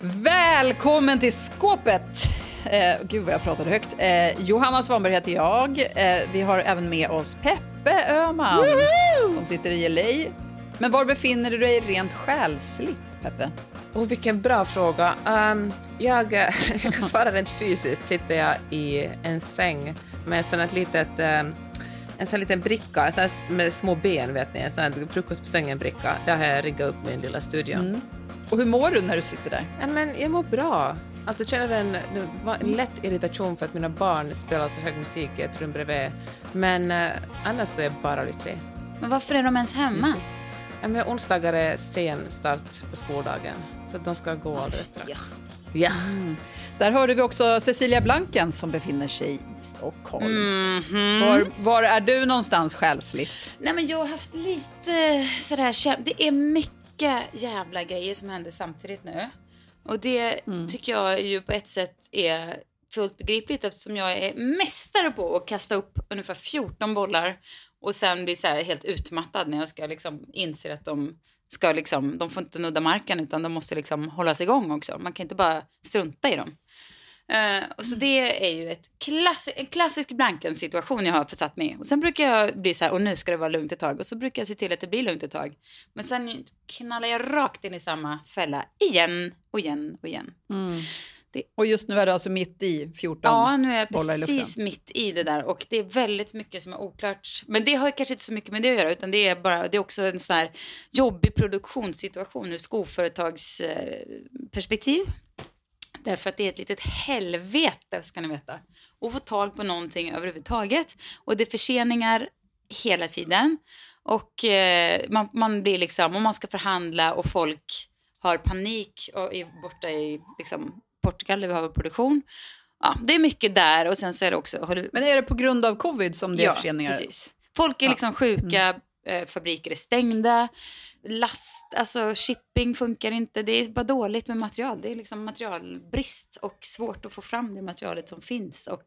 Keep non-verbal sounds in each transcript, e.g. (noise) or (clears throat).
Välkommen till skåpet! Eh, gud vad jag pratade högt. Eh, Johanna Svanberg heter jag. Eh, vi har även med oss Peppe Öhman som sitter i LA. Men var befinner du dig rent själsligt, Peppe? Oh, vilken bra fråga. Um, jag, (laughs) jag kan svara rent fysiskt sitter jag i en säng med ett sånt litet, um, en sån liten bricka så med små ben, vet ni, en sån frukost på sängen-bricka. Där har jag riggat upp min lilla studio. Mm. Och hur mår du när du sitter där? Ja, men jag mår bra. Alltså, jag känner en, en lätt irritation för att mina barn spelar så hög musik i ett rum bredvid. Men uh, annars så är jag bara lycklig. Men varför är de ens hemma? Ja, men onsdagar är sen start på skoldagen, så de ska gå alldeles strax. Ja. Där hörde vi också Cecilia Blanken som befinner sig i Stockholm. Var, var är du någonstans själsligt? Nej men jag har haft lite sådär, det är mycket jävla grejer som händer samtidigt nu. Och det tycker jag ju på ett sätt är fullt begripligt eftersom jag är mästare på att kasta upp ungefär 14 bollar och sen bli så här helt utmattad när jag ska liksom inse att de ska liksom, de får inte nudda marken utan de måste liksom hållas igång också. Man kan inte bara strunta i dem. Eh, och så det är ju ett klass, en klassisk Blanken-situation jag har försatt mig i. Och sen brukar jag bli så här, och nu ska det vara lugnt ett tag. Och så brukar jag se till att det blir lugnt ett tag. Men sen knallar jag rakt in i samma fälla igen och igen och igen. Och just nu är du alltså mitt i 14 Ja, nu är jag precis mitt i det där och det är väldigt mycket som är oklart. Men det har kanske inte så mycket med det att göra utan det är bara, det är också en sån här jobbig produktionssituation ur skoföretagsperspektiv. Därför att det är ett litet helvete ska ni veta. Att få tag på någonting överhuvudtaget. Och det är förseningar hela tiden. Och eh, man, man blir liksom, om man ska förhandla och folk har panik och är borta i liksom, Portugal där vi har vår produktion. Ja, det är mycket där och sen så är det också, du, Men är det på grund av covid som det är förseningar? precis. Folk är Ja. liksom sjuka, eh, fabriker är stängda, last, alltså shipping funkar inte. Det är bara dåligt med material. Det är liksom materialbrist och svårt att få fram det materialet som finns och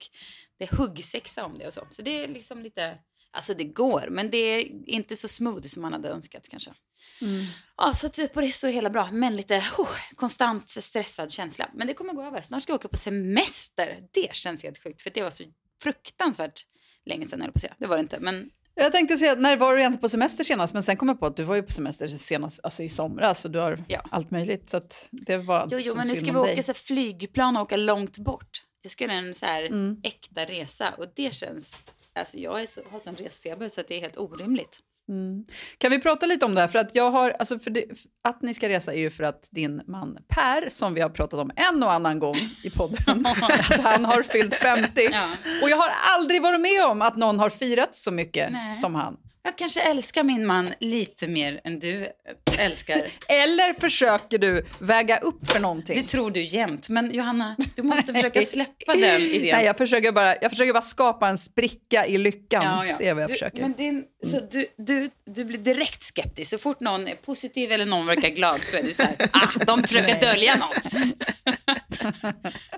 det är huggsexa om det och så. Så det är liksom lite, alltså det går, men det är inte så smooth som man hade önskat kanske. Ja, så att på det står det hela bra, men lite oh, konstant stressad känsla. Men det kommer gå över. Snart ska jag åka på semester. Det känns helt sjukt, för det var så fruktansvärt länge sedan, jag på att säga. Det var det inte, men Jag tänkte säga, när var du egentligen på semester senast? Men sen kom jag på att du var ju på semester senast, alltså i somras, så du har Ja. allt möjligt. Så att det var Jo, jo, men nu ska vi åka dig. så flygplan och åka långt bort. Jag ska göra en så här Mm. äkta resa och det känns... Alltså jag är så, har sån resfeber så att det är helt orimligt. Kan vi prata lite om det här? För att jag har, alltså för det, att ni ska resa är ju för att din man Per, som vi har pratat om en och annan gång i podden, (laughs) att han har fyllt 50. Ja. Och jag har aldrig varit med om att någon har firat så mycket Nej. som han. Jag kanske älskar min man lite mer än du älskar. Eller försöker du väga upp för någonting? Det tror du jämt. Men Johanna, du måste försöka släppa den idén. Nej, jag försöker, bara, jag försöker bara skapa en spricka i lyckan. Det är vad jag du, försöker. Men din, så du, du, du blir direkt skeptisk. Så fort någon är positiv eller någon verkar glad så är du så här, ah, de försöker dölja något. (laughs)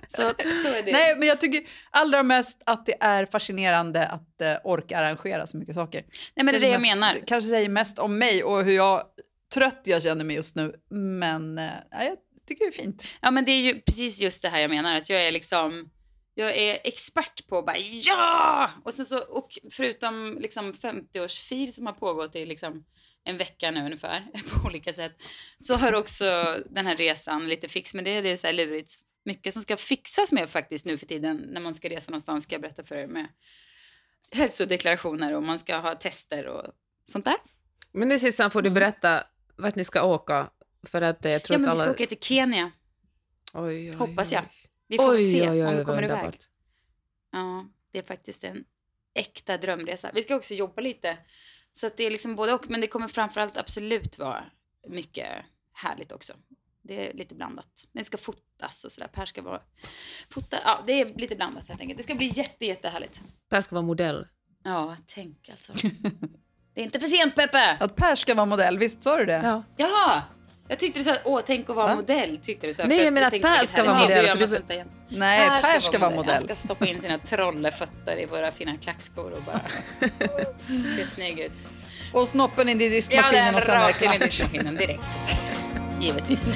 så, så är det. Nej, men jag tycker allra mest att det är fascinerande att eh, orka arrangera så mycket saker. Nej, men det är jag mest, menar. kanske säger mest om mig och hur jag trött jag känner mig just nu. Men eh, ja, jag tycker det är fint. Ja, men det är ju precis just det här jag menar. Att jag är liksom... Jag är expert på bara ja! Och sen så, och förutom liksom 50-årsfir som har pågått i liksom en vecka nu ungefär (laughs) på olika sätt. Så har också den här resan lite fix med det. Det är så här lurigt. Mycket som ska fixas med faktiskt nu för tiden när man ska resa någonstans ska jag berätta för er med hälsodeklarationer och man ska ha tester och sånt där. Men nu Sissan får du berätta vart ni ska åka. För att eh, jag tror Ja, men att vi alla... ska åka till Kenya, Oj, oj, hoppas jag. Vi får se om vi kommer iväg. Ja, det är faktiskt en äkta drömresa. Vi ska också jobba lite. Så att det är liksom både och. Men det kommer framförallt absolut vara mycket härligt också. Det är lite blandat. Men det ska fotas och sådär. Per ska vara... Fota, ja, det är lite blandat helt enkelt. Det ska bli jätte, jättehärligt. Per ska vara modell. Ja, tänk alltså. (laughs) Det är inte för sent Peppe! Att Per ska vara modell, visst sa du det? Ja. Jaha! Jag tyckte du sa, åh tänk att vara Va? modell. Tyckte du så. Nej, jag menar att Per ska vara modell, gör. Nej, Per ska vara modell. Han ska stoppa in sina trollefötter i våra fina klackskor och bara (laughs) se snygg ut. Och snoppen in i Ja, diskmaskinen den och sen är det rakt in i diskmaskinen direkt. Givetvis.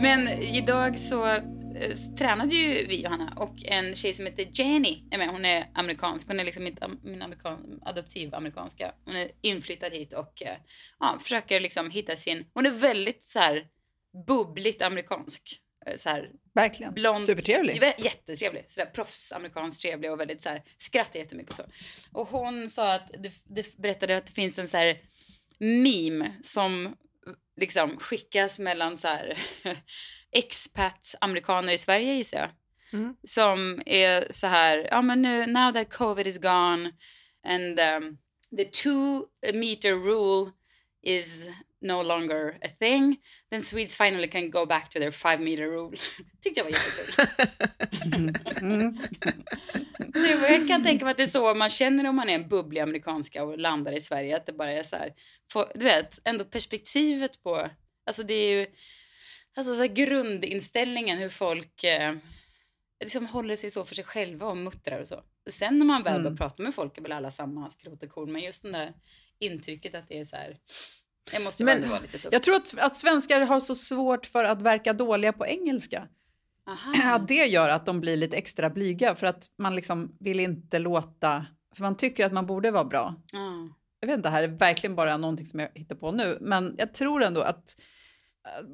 Men idag så eh, tränade ju vi, Johanna, och en tjej som heter Jenny är med. Hon är amerikansk. Hon är liksom inte min amerikan, adoptiv amerikanska. Hon är inflyttad hit och eh, ja, försöker liksom hitta sin... Hon är väldigt så här bubbligt amerikansk. Eh, så här, Verkligen. blond. Supertrevlig. Jä- Jättetrevlig. Sådär proffsamerikanskt trevlig och väldigt så här, skrattar jättemycket och så. Och hon sa att, det, det berättade att det finns en så här meme som liksom skickas mellan så här (laughs) expat-amerikaner i Sverige gissar jag. Mm. Som är så här, ja men nu, now that covid is gone and um, the two meter rule is no longer a thing, then Swedes finally can go back to their five meter rule. (laughs) Tyckte jag var jättekul. (laughs) Det var- Jag kan tänka mig att det är så man känner om man är en bubblig amerikanska och landar i Sverige. Att det bara är så här, få- du vet, ändå perspektivet på, alltså det är ju, alltså så här grundinställningen hur folk eh, liksom håller sig så för sig själva och muttrar och så. Sen när man väl börjar prata med folk är väl alla samma skrot och korn, men just den där intrycket att det är så här, det måste Men- ändå vara lite tufft. Jag tror att, att svenskar har så svårt för att verka dåliga på engelska. Aha. (clears throat) Att det gör att de blir lite extra blyga för att man liksom vill inte låta, för man tycker att man borde vara bra. Ja. Jag vet inte, det här är verkligen bara någonting som jag hittar på nu, men jag tror ändå att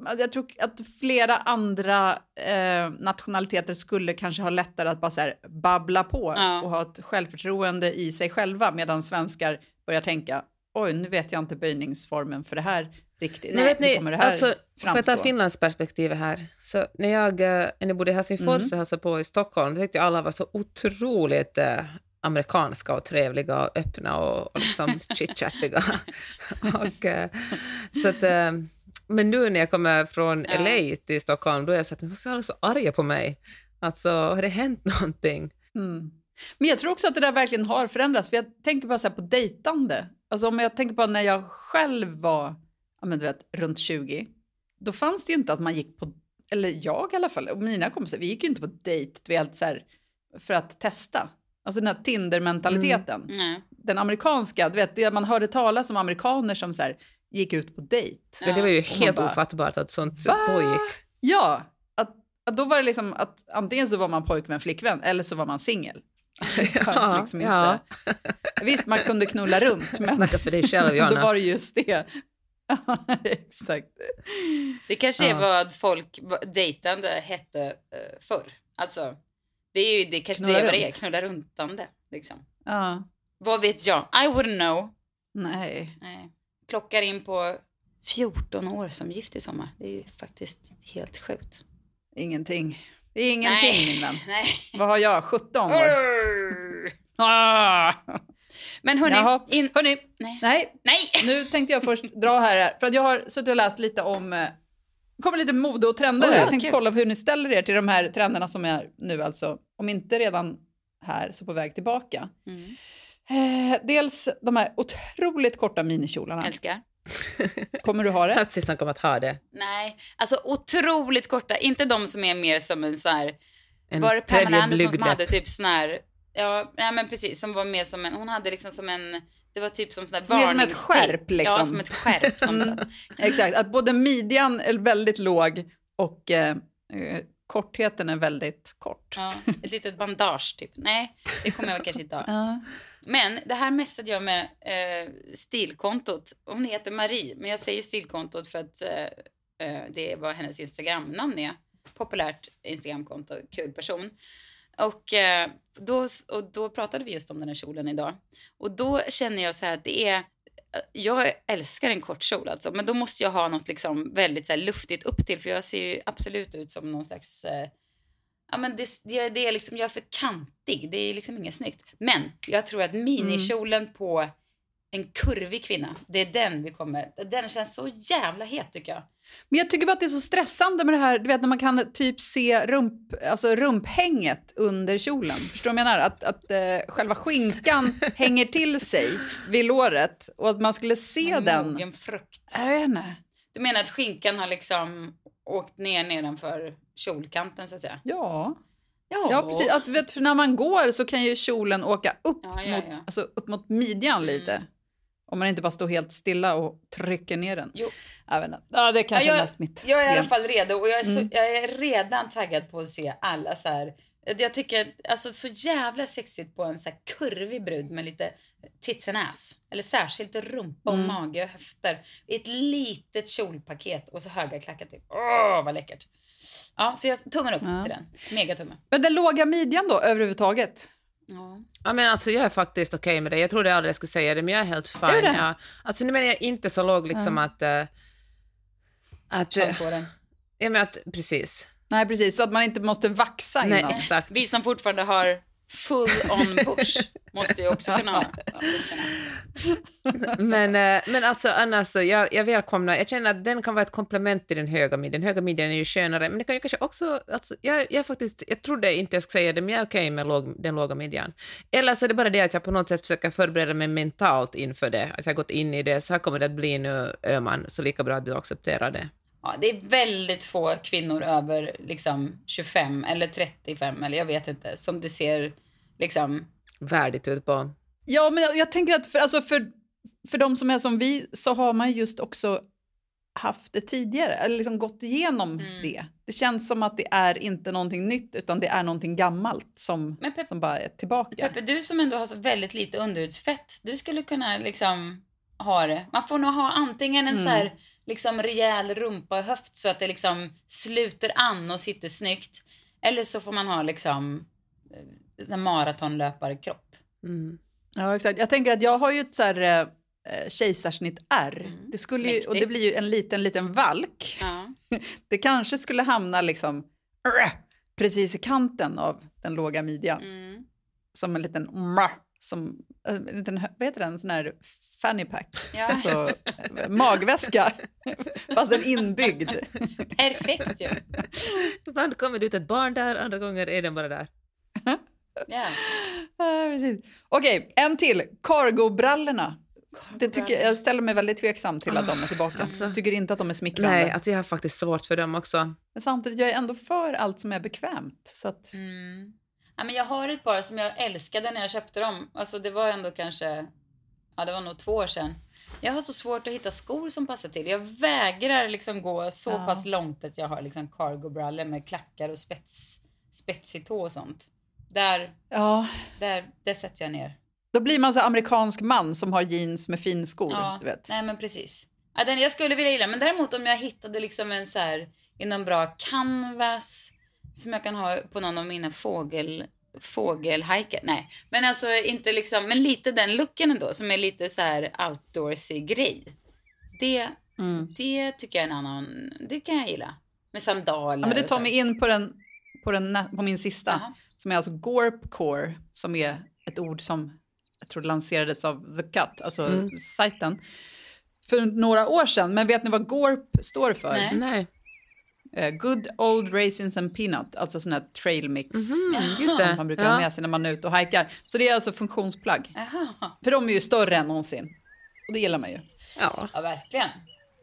eh, jag tror att flera andra eh, nationaliteter skulle kanske ha lättare att bara så babbla på Ja. och ha ett självförtroende i sig själva medan svenskar börjar tänka oj, nu vet jag inte böjningsformen för det här riktigt. Men vet ni, kommer det här alltså, får jag ta framstå? Finlands perspektiv här? Så när jag, eh, när jag bodde i Helsingfors Mm. och hälsade på i Stockholm, då tyckte jag alla var så otroligt eh, amerikanska och trevliga och öppna och, och liksom (laughs) chitchattiga. (laughs) och, eh, så att, eh, men nu när jag kommer från Ja. LA till Stockholm, då är jag så att, men varför är alla så arga på mig? Alltså, har det hänt (laughs) någonting? Mm. Men jag tror också att det där verkligen har förändrats. För jag tänker bara så på dejtande. Alltså om jag tänker på när jag själv var ja, men du vet, runt 20. Då fanns det ju inte att man gick på, eller jag i alla fall, och mina kompisar, vi gick ju inte på dejt så här, för att testa. Alltså den här Tinder-mentaliteten. Nej. Den amerikanska, du vet, det man hörde talas om amerikaner som så här, gick ut på dejt. För det var ju helt bara, ofattbart att sånt Va? pågick. Ja, att, att då var det liksom att antingen så var man pojkvän, flickvän eller så var man singel. Det fanns liksom ja. inte. Visst, man kunde knulla runt, men Snacka för dig själv, (laughs) då Johanna. var det just det. (laughs) Ja, exakt. Det kanske är Ja. vad folk, dejtande hette uh, förr. Alltså, det är ju det kanske Knulla det vad det är, runt. knulla runtande. Liksom. Ja, Vad vet jag? I wouldn't know. nej. Nej. Klockar in på 14 år som gift i sommar. Det är ju faktiskt helt sjukt. Ingenting. Ingenting, min vän. (laughs) Nej. Vad har jag? 17 år? (laughs) Ah! Men hörni, Jaha. in... Hörni, Nej. nej, Nej! nu tänkte jag först dra här, för att jag har suttit och läst lite om, eh, det kommer lite mode och trender här. Jag tänkte kolla hur ni ställer er till de här trenderna som är nu alltså, om inte redan här, så på väg tillbaka. Mm. Eh, dels de här otroligt korta minikjolarna. Älskar. (laughs) Kommer du ha det? Tatsis kommer att ha det. Nej, alltså otroligt korta. Inte de som är mer som en så här... En var det Pamela Anderson som hade typ sån här... Ja, ja, men precis. Som var mer som en... Hon hade liksom som en... Det var typ som sån här Som är som ett skärp, liksom. Ja, som ett skärp. Som Mm. (laughs) Exakt, att både midjan är väldigt låg och eh, eh, kortheten är väldigt kort. Ja, ett litet bandage typ. Nej, det kommer jag kanske inte ha. (laughs) Men det här messade jag med eh, stilkontot. Hon heter Marie, men jag säger stilkontot för att eh, eh det är vad hennes Instagramnamn är. Populärt Instagramkonto, kul person. Och, eh, då, och då pratade vi just om den här kjolen idag. Och då känner jag så här att det är, eh, jag älskar en kort kjol alltså, men då måste jag ha något liksom väldigt så här, luftigt upp till för jag ser ju absolut ut som någon slags eh, Ja, men det, det, det är liksom, jag är för kantig. Det är liksom inget snyggt. Men jag tror att minikjolen på en kurvig kvinna, det är den vi kommer... Den känns så jävla het tycker jag. Men jag tycker bara att det är så stressande med det här, du vet när man kan typ se rump, alltså rumphänget under kjolen. Förstår du vad jag menar? Att, att eh, själva skinkan (laughs) hänger till sig vid låret och att man skulle se den. Mogen frukt. Jag vet inte. Du menar att skinkan har liksom åkt ner nedanför kjolkanten så att säga? Ja. Ja, precis. Att, vet, för när man går så kan ju kjolen åka upp, Ja, ja, mot. Alltså, upp mot midjan Mm. lite. Om man inte bara står helt stilla och trycker ner den. Jo. Jag vet inte. Ja, det kanske Ja, är jag- mest mitt Jag är i alla fall redo och jag är, så, Mm. jag är redan taggad på att se alla så här. Jag tycker alltså så jävla sexigt på en så här kurvig brud med lite tits and ass. Eller särskilt rumpa och Mm. mage och höfter. I ett litet kjolpaket och så höga klackar till. Åh, vad läckert. Ja, så jag tummen upp Ja. till den. Megatumme. Men den låga midjan då, överhuvudtaget? Ja. Ja, men alltså, jag är faktiskt okej med det. Jag trodde aldrig jag skulle säga det, men jag är helt fine. Är det? Ja. Alltså, nu menar jag inte så låg liksom att... Uh, att, Könshåren. ja, men att precis. Nej, precis. Så att man inte måste vaxa Nej, innan. exakt. Vi som fortfarande har full on bush måste jag också kunna ha. Men, eh, men alltså annars så, alltså, jag, jag välkomnar, jag känner att den kan vara ett komplement till den höga midjan. Den höga midjan är ju skönare, men det kan ju kanske också, alltså, jag, jag faktiskt, jag trodde inte jag skulle säga det, men jag är okej med låg, den låga midjan. Eller så är det bara det att jag på något sätt försöker förbereda mig mentalt inför det, att jag har gått in i det, så här kommer det att bli nu, öh, Öman, så lika bra att du accepterar det. Ja, det är väldigt få kvinnor över liksom 25 eller 35 eller jag vet inte som det ser liksom. Värdigt ut på. Ja, men jag, jag tänker att för, alltså för, för de som är som vi så har man just också haft det tidigare, eller liksom gått igenom Mm. det. Det känns som att det är inte någonting nytt, utan det är någonting gammalt som, Men Pep- som bara är tillbaka. Peppe, du som ändå har så väldigt lite underhudsfett, du skulle kunna liksom ha det. Man får nog ha antingen en så här liksom rejäl rumpa och höft så att det liksom sluter an och sitter snyggt. Eller så får man ha liksom eh, en maratonlöparkropp. Mm. Ja, exakt. Jag tänker att jag har ju ett så här eh, kejsarsnitt R. Det skulle ju, och det blir ju en liten, liten valk. Ja. (laughs) Det kanske skulle hamna liksom precis i kanten av den låga midjan. Mm. Som en liten som en liten, vad heter den, sån här fanny pack. Ja. Alltså magväska, fast en inbyggd. Perfekt ju. Ibland kommer det ut ett barn där, andra gånger är den bara där. Ja. Ja, precis. Okej, en till. Cargo-brallorna. Det tycker jag, jag ställer mig väldigt tveksam till att de är tillbaka. Alltså. tycker inte att de är smickrande. Nej, alltså jag har faktiskt svårt för dem också. Men samtidigt, jag är ändå för allt som är bekvämt. Så att, Mm. Ja, men jag har ett par som jag älskade när jag köpte dem. Alltså det var ändå kanske, ja det var nog två år sedan. Jag har så svårt att hitta skor som passar till. Jag vägrar liksom gå så Ja. pass långt att jag har liksom cargo-brallor med klackar och spets, spetsig tå och sånt. Där, ja, där, där sätter jag ner. då blir man så amerikansk man som har jeans med finskor. Ja, Du vet. nej men precis. Ja, den jag skulle vilja gilla, men däremot om jag hittade liksom en så här i någon bra canvas som jag kan ha på någon av mina fågel fågelhajkar. Nej, men alltså inte liksom, men lite den looken ändå som är lite så här outdoorsy grej. Det, Mm. det tycker jag är en annan, det kan jag gilla. Med sandaler Ja, men det tar mig in på, den, på, den, på min sista, Jaha. som är alltså gorpcore, som är ett ord som jag tror lanserades av The Cut, alltså Mm. sajten, för några år sedan. Men vet ni vad gorp står för? Nej. Nej, good old raisins and peanut, alltså sån här trail mix just som det. man brukar ha Ja. med sig när man är ute och hajkar. Så det är alltså funktionsplagg. Jaha, För de är ju större än någonsin. Och det gillar man ju. Ja. ja verkligen.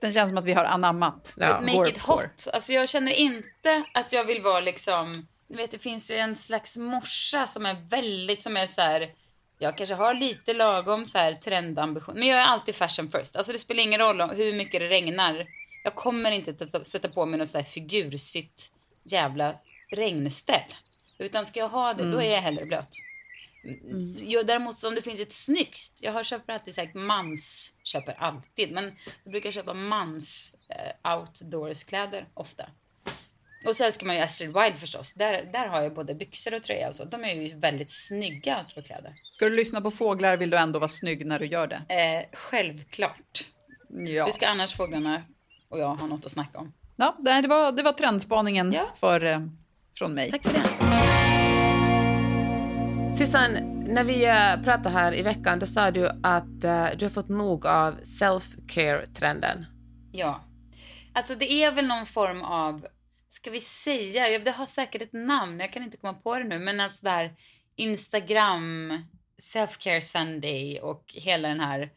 Den känns som att vi har anammat Ja. Make it hot. Alltså jag känner inte att jag vill vara liksom, du vet det finns ju en slags morsa som är väldigt, som är så här. Jag kanske har lite lagom så här trendambition, men jag är alltid fashion first. Alltså det spelar ingen roll om hur mycket det regnar. Jag kommer inte att sätta på mig något så här figursytt jävla regnställ. Utan ska jag ha det, då är jag hellre blöt. Jag, däremot om det finns ett snyggt, jag har köper alltid sagt mans, köper alltid, men jag brukar köpa mans eh, outdoorskläder ofta. Och så älskar man ju Astrid Wild förstås. Där, där har jag både byxor och tröja och så. De är ju väldigt snygga outfit-kläder. Ska du lyssna på fåglar vill du ändå vara snygg när du gör det. Eh, självklart. Ja, Hur ska annars fåglarna och jag ha något att snacka om? ja det, var, det var trendspaningen Ja. för, eh, från mig. Tack för det. Sissan, när vi eh, pratade här i veckan då sa du att eh, du har fått nog av self-care-trenden. Ja. Alltså det är väl någon form av, ska vi säga, det har säkert ett namn, jag kan inte komma på det nu, men alltså där Instagram, self-care Sunday och hela den här,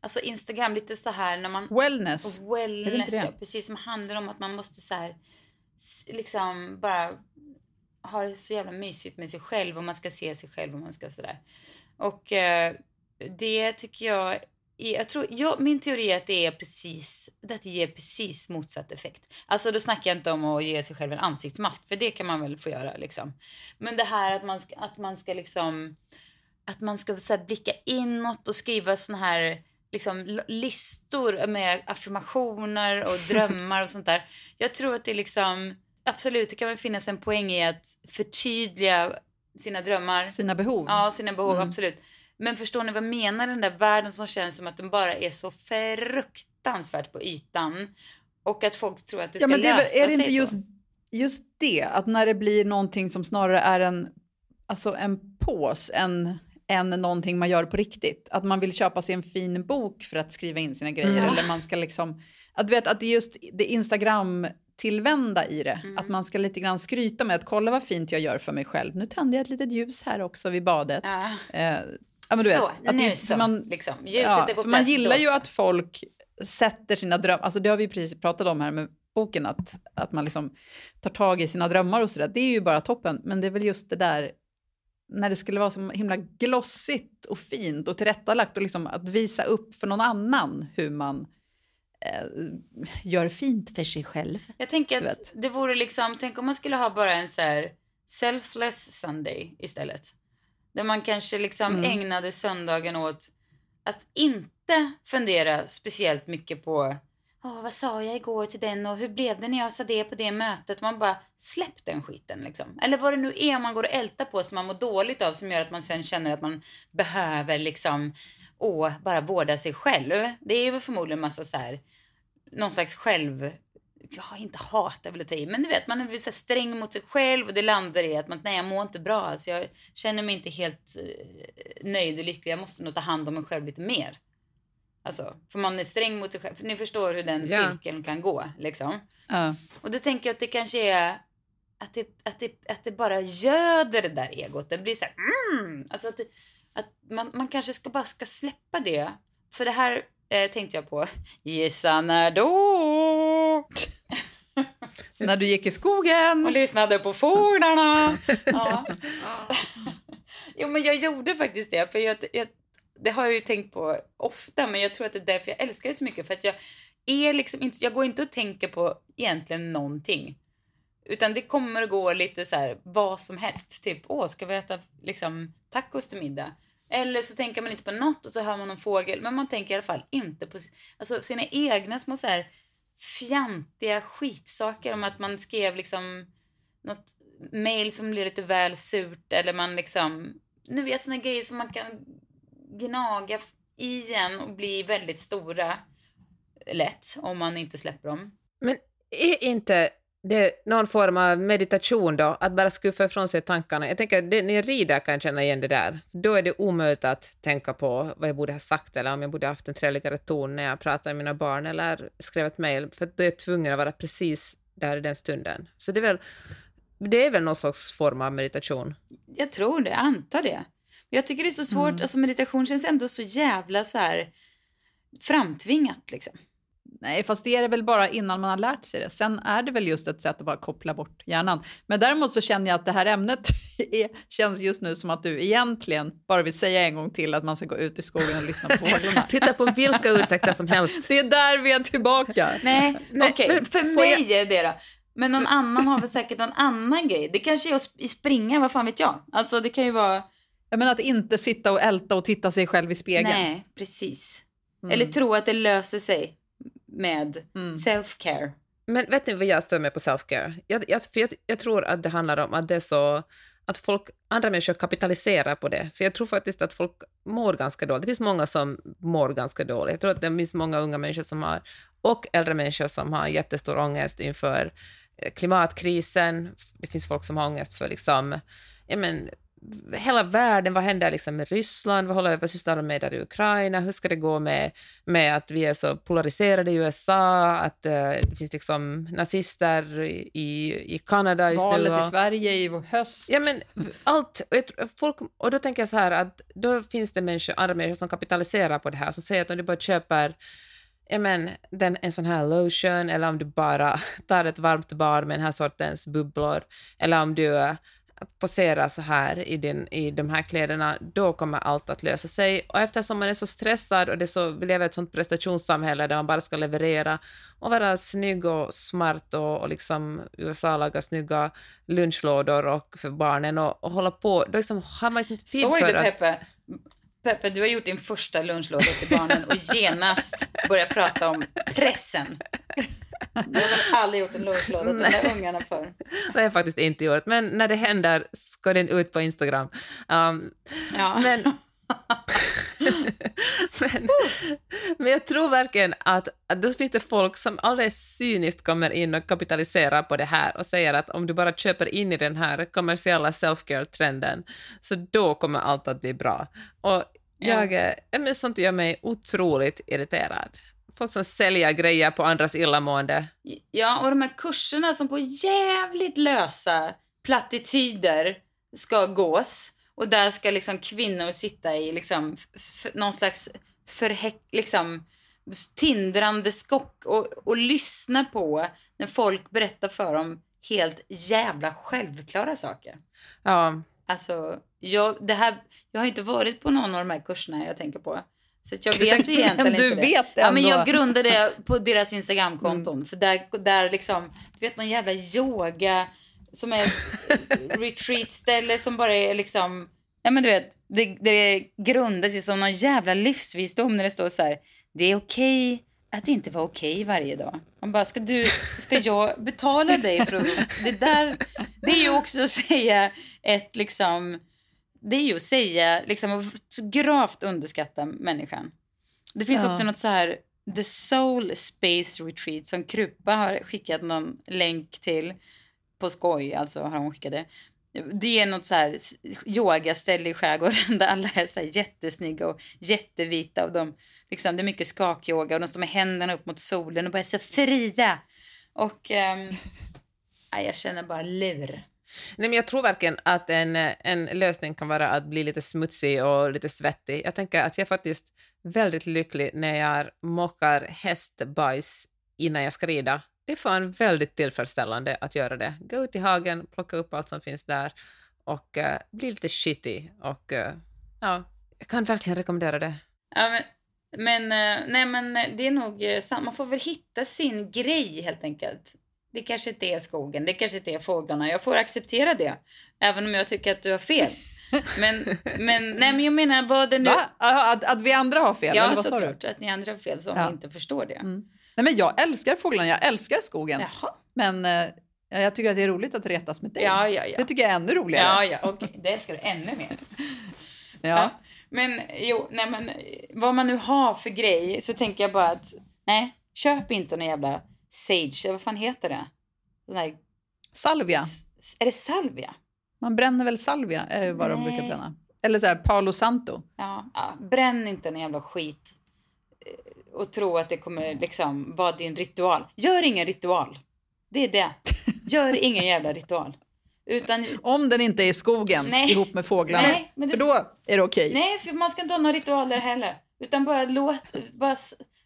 alltså Instagram lite så här när man Wellness. Wellness, ja, precis som handlar om att man måste så här, liksom bara ha det så jävla mysigt med sig själv och man ska se sig själv och man ska sådär. Och eh, det tycker jag, är, jag tror, jag, min teori är att det är precis, det ger precis motsatt effekt. Alltså då snackar jag inte om att ge sig själv en ansiktsmask, för det kan man väl få göra liksom. Men det här att man ska, att man ska liksom, att man ska så blicka inåt och skriva såna här liksom listor med affirmationer och (laughs) drömmar och sånt där. Jag tror att det är liksom, absolut det kan väl finnas en poäng i att förtydliga sina drömmar. Sina behov. Ja, sina behov, Mm. absolut. Men förstår ni vad jag menar? Den där världen som känns som att den bara är så fruktansvärt på ytan. Och att folk tror att det ska Ja, men det lösa är det sig inte just, just det, att när det blir någonting som snarare är en, alltså en pås än, än någonting man gör på riktigt. Att man vill köpa sig en fin bok för att skriva in sina grejer. Mm. Eller man ska liksom, att du vet att det är just det Instagram-tillvända i det. Mm. Att man ska lite grann skryta med att kolla vad fint jag gör för mig själv. Nu tände jag ett litet ljus här också vid badet. Ja. Eh, ja, men du så, vet, att nu så. man- liksom. Ljuset Ja, är på för man gillar ju att folk sätter sina drömmar, alltså det har vi precis pratat om här med boken, att, att man liksom tar tag i sina drömmar och sådär. Det är ju bara toppen, men det är väl just det där när det skulle vara så himla glossigt och fint och tillrättalagt och liksom att visa upp för någon annan hur man eh, gör fint för sig själv. Jag tänker att det vore liksom, tänk om man skulle ha bara en så här selfless Sunday istället. Där man kanske liksom Mm. ägnade söndagen åt att inte fundera speciellt mycket på Åh, vad sa jag igår till den och hur blev det när jag sa det på det mötet? Man bara släpp den skiten liksom. Eller vad det nu är man går och ältar på som man mår dåligt av som gör att man sen känner att man behöver liksom, åh, bara vårda sig själv. Det är ju förmodligen massa så här, någon slags själv, ja inte hat är väl att ta i, men du vet man är väl så sträng mot sig själv och det landar i att man, nej jag mår inte bra, alltså jag känner mig inte helt eh, nöjd och lycklig, jag måste nog ta hand om mig själv lite mer. Alltså, för man är sträng mot sig själv, ni förstår hur den Ja. cirkeln kan gå liksom. Ja. Och då tänker jag att det kanske är att det, att det, att det bara göder det där egot. Det blir så här, mm, alltså att, det, att man, man kanske ska bara ska släppa det. För det här eh, tänkte jag på, gissa när då? (laughs) När du gick i skogen. Och lyssnade på fåglarna. (laughs) Ja. (laughs) jo men jag gjorde faktiskt det. För jag, jag, det har jag ju tänkt på ofta. Men jag tror att det är därför jag älskar det så mycket. För att jag är liksom inte, jag går inte och tänker på egentligen någonting. Utan det kommer att gå lite så här vad som helst. Typ, åh ska vi äta liksom tacos till middag? Eller så tänker man inte på något och så hör man någon fågel. Men man tänker i alla fall inte på alltså, sina egna små så här fjantiga skitsaker om att man skrev liksom något mail som blev lite väl surt eller man liksom, nu vet såna grejer som man kan gnaga i en och bli väldigt stora lätt om man inte släpper dem. Men är inte det någon form av meditation då, att bara skuffa ifrån sig tankarna? Jag tänker, det, när jag rider kan jag känna igen det där. Då är det omöjligt att tänka på vad jag borde ha sagt eller om jag borde ha haft en trevligare ton när jag pratar med mina barn eller skrev ett mejl, för då är jag tvungen att vara precis där i den stunden. Så det är väl, det är väl någon slags form av meditation. Jag tror det, jag antar det. Jag tycker det är så svårt, alltså meditation känns ändå så jävla så här framtvingat liksom. Nej, fast det är det väl bara innan man har lärt sig det. Sen är det väl just ett sätt att bara koppla bort hjärnan. Men däremot så känner jag att det här ämnet (laughs) är, känns just nu som att du egentligen bara vill säga en gång till att man ska gå ut i skogen och lyssna på fåglarna. (laughs) Hitta på vilka ursäkter som helst. (laughs) Det är där vi är tillbaka. Nej, Nej, men för mig är det då. Men någon annan har väl säkert någon annan grej. Det kanske är att sp- springa, vad fan vet jag. Alltså det kan ju vara, Jag menar att inte sitta och älta och titta sig själv i spegeln. nej, precis. Eller tro att det löser sig med self-care. Men vet ni vad jag står med på self-care? Jag, jag, för jag, jag tror att det handlar om att det är så att folk, andra människor kapitaliserar på det. För jag tror faktiskt att folk mår ganska dåligt. Det finns många som mår ganska dåligt. Jag tror att det finns många unga människor som har, och äldre människor som har jättestor ångest inför eh, klimatkrisen. Det finns folk som har ångest för liksom, ja men, hela världen, vad händer liksom med Ryssland, vad håller vad sysslar de med där i Ukraina, hur ska det gå med, med att vi är så polariserade i USA, att uh, det finns liksom nazister i, i Kanada just Valet nu. Valet i Sverige i höst. Ja, men allt. Och, folk, och då tänker jag så här att då finns det människor, andra människor som kapitaliserar på det här, som säger att om du bara köper men, den, en sån här lotion eller om du bara (laughs) tar ett varmt bar med den här sortens bubblor eller om du posera så här i, din, i de här kläderna, då kommer allt att lösa sig. Och eftersom man är så stressad och det så, vi lever i ett sånt prestationssamhälle där man bara ska leverera och vara snygg och smart och, och liksom USA laga snygga lunchlådor och för barnen och, och hålla på, då liksom har man liksom inte tid Såg för du, att... Peppe? Peppe, du har gjort din första lunchlåda till barnen och genast börjat prata om pressen. Jag har aldrig gjort en lunchlåda till de där ungarna för. Det har jag faktiskt inte gjort, men när det händer ska den ut på Instagram. Um, ja. Men, (laughs) men, men jag tror verkligen att, att då finns det folk som alldeles cyniskt kommer in och kapitaliserar på det här och säger att om du bara köper in i den här kommersiella self-care-trenden så då kommer allt att bli bra. Och jag, ja. men sånt gör mig otroligt irriterad folk som säljer grejer på andras illamående. Ja, och de här kurserna som på jävligt lösa plattityder ska gås. Och där ska liksom kvinnor sitta i liksom någon slags förhäck, liksom tindrande skock och, och lyssna på när folk berättar för dem helt jävla självklara saker. Ja. Alltså, jag, det här, jag har inte varit på någon av de här kurserna jag tänker på. Så jag vet egentligen du inte vet det. Ja, men jag grundade det på deras Instagramkonton. Mm. För där, där liksom, du vet någon jävla yoga som är retreatställe som bara är liksom, ja men du vet, det, det grundas ju som någon jävla livsvisdom när det står så här, det är okej okay att inte vara okej okay varje dag. Man bara, ska du, ska jag betala dig för att, det där, det är ju också att säga ett liksom, det är ju att säga, liksom att gravt underskatta människan. Det finns ja. också något så här, The Soul Space Retreat som Krupa har skickat någon länk till. På skoj alltså har hon skickat det. Det är något så här yogaställe i skärgården (laughs) där alla är så här jättesnygga och jättevita och de, liksom, det är mycket skakyoga och de står med händerna upp mot solen och bara är så fria. Och (laughs) um, jag känner bara lur. Nej, men jag tror verkligen att en, en lösning kan vara att bli lite smutsig och lite svettig. Jag tänker att jag är faktiskt väldigt lycklig när jag mockar hästbajs innan jag ska rida. Det är fan väldigt tillfredsställande att göra det. Gå ut i hagen, plocka upp allt som finns där och uh, bli lite shitty. Och uh, ja, jag kan verkligen rekommendera det. Ja, men, men, uh, nej, men det är nog uh, man får väl hitta sin grej helt enkelt. Det kanske inte är skogen, det kanske inte är fåglarna. Jag får acceptera det. Även om jag tycker att du har fel. (laughs) Men, men, nej, men jag menar vad det nu... Va? Att, att vi andra har fel? Ja, såklart. Att ni andra har fel som ja. inte förstår det. Mm. Nej, men jag älskar fåglarna, jag älskar skogen. Jaha. Men eh, jag tycker att det är roligt att retas med dig. Ja, ja, ja. Det tycker jag är ännu roligare. Ja, ja. Okay. Det älskar du ännu mer. (laughs) ja. Men jo, nej men vad man nu har för grej så tänker jag bara att nej, köp inte någon jävla sage, vad fan heter det? Här... Salvia. Är det salvia? Man bränner väl salvia, är vad Nej. de brukar bränna. Eller så här, Palo Santo. Ja, ja, bränn inte en jävla skit och tro att det kommer liksom vara din ritual. Gör ingen ritual. Det är det. Gör (laughs) ingen jävla ritual. Utan... Om den inte är i skogen Nej. ihop med fåglarna. Nej, det... För då är det okej. Okay. Nej, för man ska inte ha några ritualer heller. Utan bara låt, bara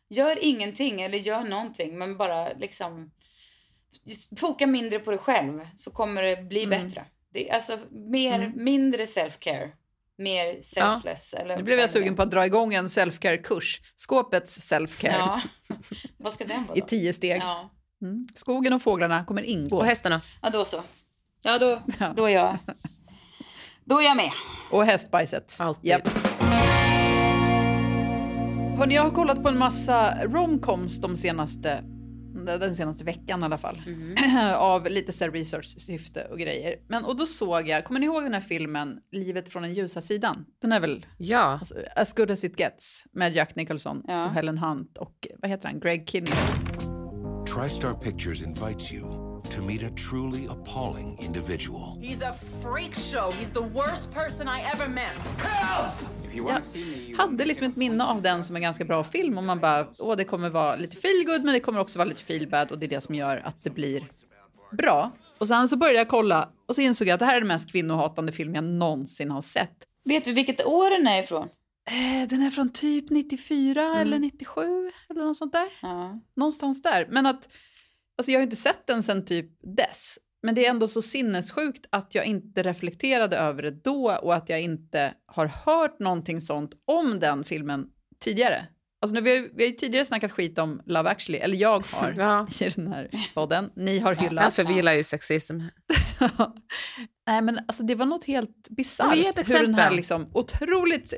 gör ingenting eller gör någonting men bara liksom foka mindre på dig själv så kommer det bli mm. bättre. Det, alltså mer, mm. mindre self-care. Mer selfless. Ja. Eller, nu blev jag sugen på att dra igång en self-care-kurs. Skåpets self-care. Ja. (laughs) Vad ska den vara I tio steg. Ja. Mm. Skogen och fåglarna kommer ingå. Och hästarna. Ja, då så. Ja, då, ja. då, är, jag, då är jag med. Och hästbajset. Alltid. Yep. Hörrni, jag har kollat på en massa romcoms de senaste den senaste veckan i alla fall. Mhm. (clears throat) av lite så research-syfte och grejer. Men, och då såg jag, kommer ni ihåg den här filmen Livet från den ljusa sidan? Den är väl Ja, alltså, As good as it gets med Jack Nicholson Ja. och Helen Hunt och vad heter han, Greg Kinney. TriStar Pictures invites you to meet a truly appalling individual. He's a freak show. He's the worst person I ever met. Jag hade liksom ett minne av den som en ganska bra film och man bara, åh det kommer vara lite feel good men det kommer också vara lite feel bad och det är det som gör att det blir bra. Och sen så började jag kolla och så insåg jag att det här är den mest kvinnohatande film jag någonsin har sett. Vet du vilket år den är ifrån? Eh, Den är från typ 94 eller 97 eller något sånt där. Ja. Någonstans där. Men att, alltså jag har ju inte sett den sen typ dess. Men det är ändå så sinnessjukt att jag inte reflekterade över det då och att jag inte har hört någonting sånt om den filmen tidigare. Alltså nu, vi, har, vi har ju tidigare snackat skit om Love actually, eller jag har (laughs) Ja. i den här podden. Ni har hyllat. förvilar ju sexism. (laughs) Nej men alltså det var något helt bisarrt. Ge ett Hur den här exempel. liksom otroligt...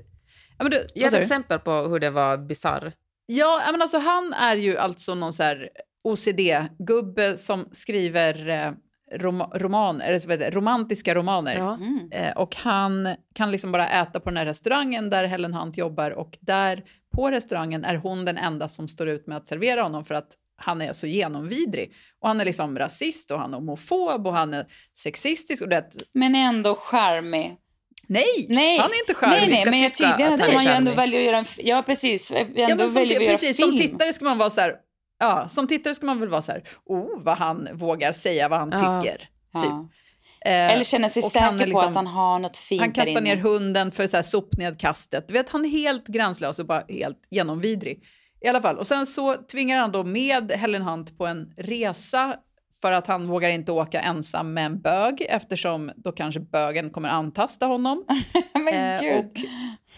Ja, men du, Ge ett exempel på hur det var bisarr. Ja, ja, men alltså han är ju alltså någon så här OCD-gubbe som skriver eh, rom romaner, eller så vet jag, romantiska romaner. Ja. Mm. Eh, och han kan liksom bara äta på den här restaurangen där Helen Hunt jobbar och där på restaurangen är hon den enda som står ut med att servera honom för att han är så genomvidrig. Och han är liksom rasist och han är homofob och han är sexistisk och det... Men ändå charmig. Nej, Nej, han är inte charmig. Nej, nej, men jag tydligen att att man ju ändå väljer att göra en... Ja, precis. Ändå Ja, men som, väljer precis, film. som tittare ska man vara så här, ja, som tittare ska man väl vara så här, oh, vad han vågar säga vad han Ja. tycker. Ja. Typ. Eh, Eller känner sig säker på liksom- att han har något fint Han kastar ner hunden för så här sopnedkastet. Du vet, han är helt gränslös och bara helt genomvidrig. I alla fall. Och sen så tvingar han då med Helen Hunt på en resa för att han vågar inte åka ensam med en bög eftersom då kanske bögen kommer antasta honom. (laughs) Men Eh, gud. och,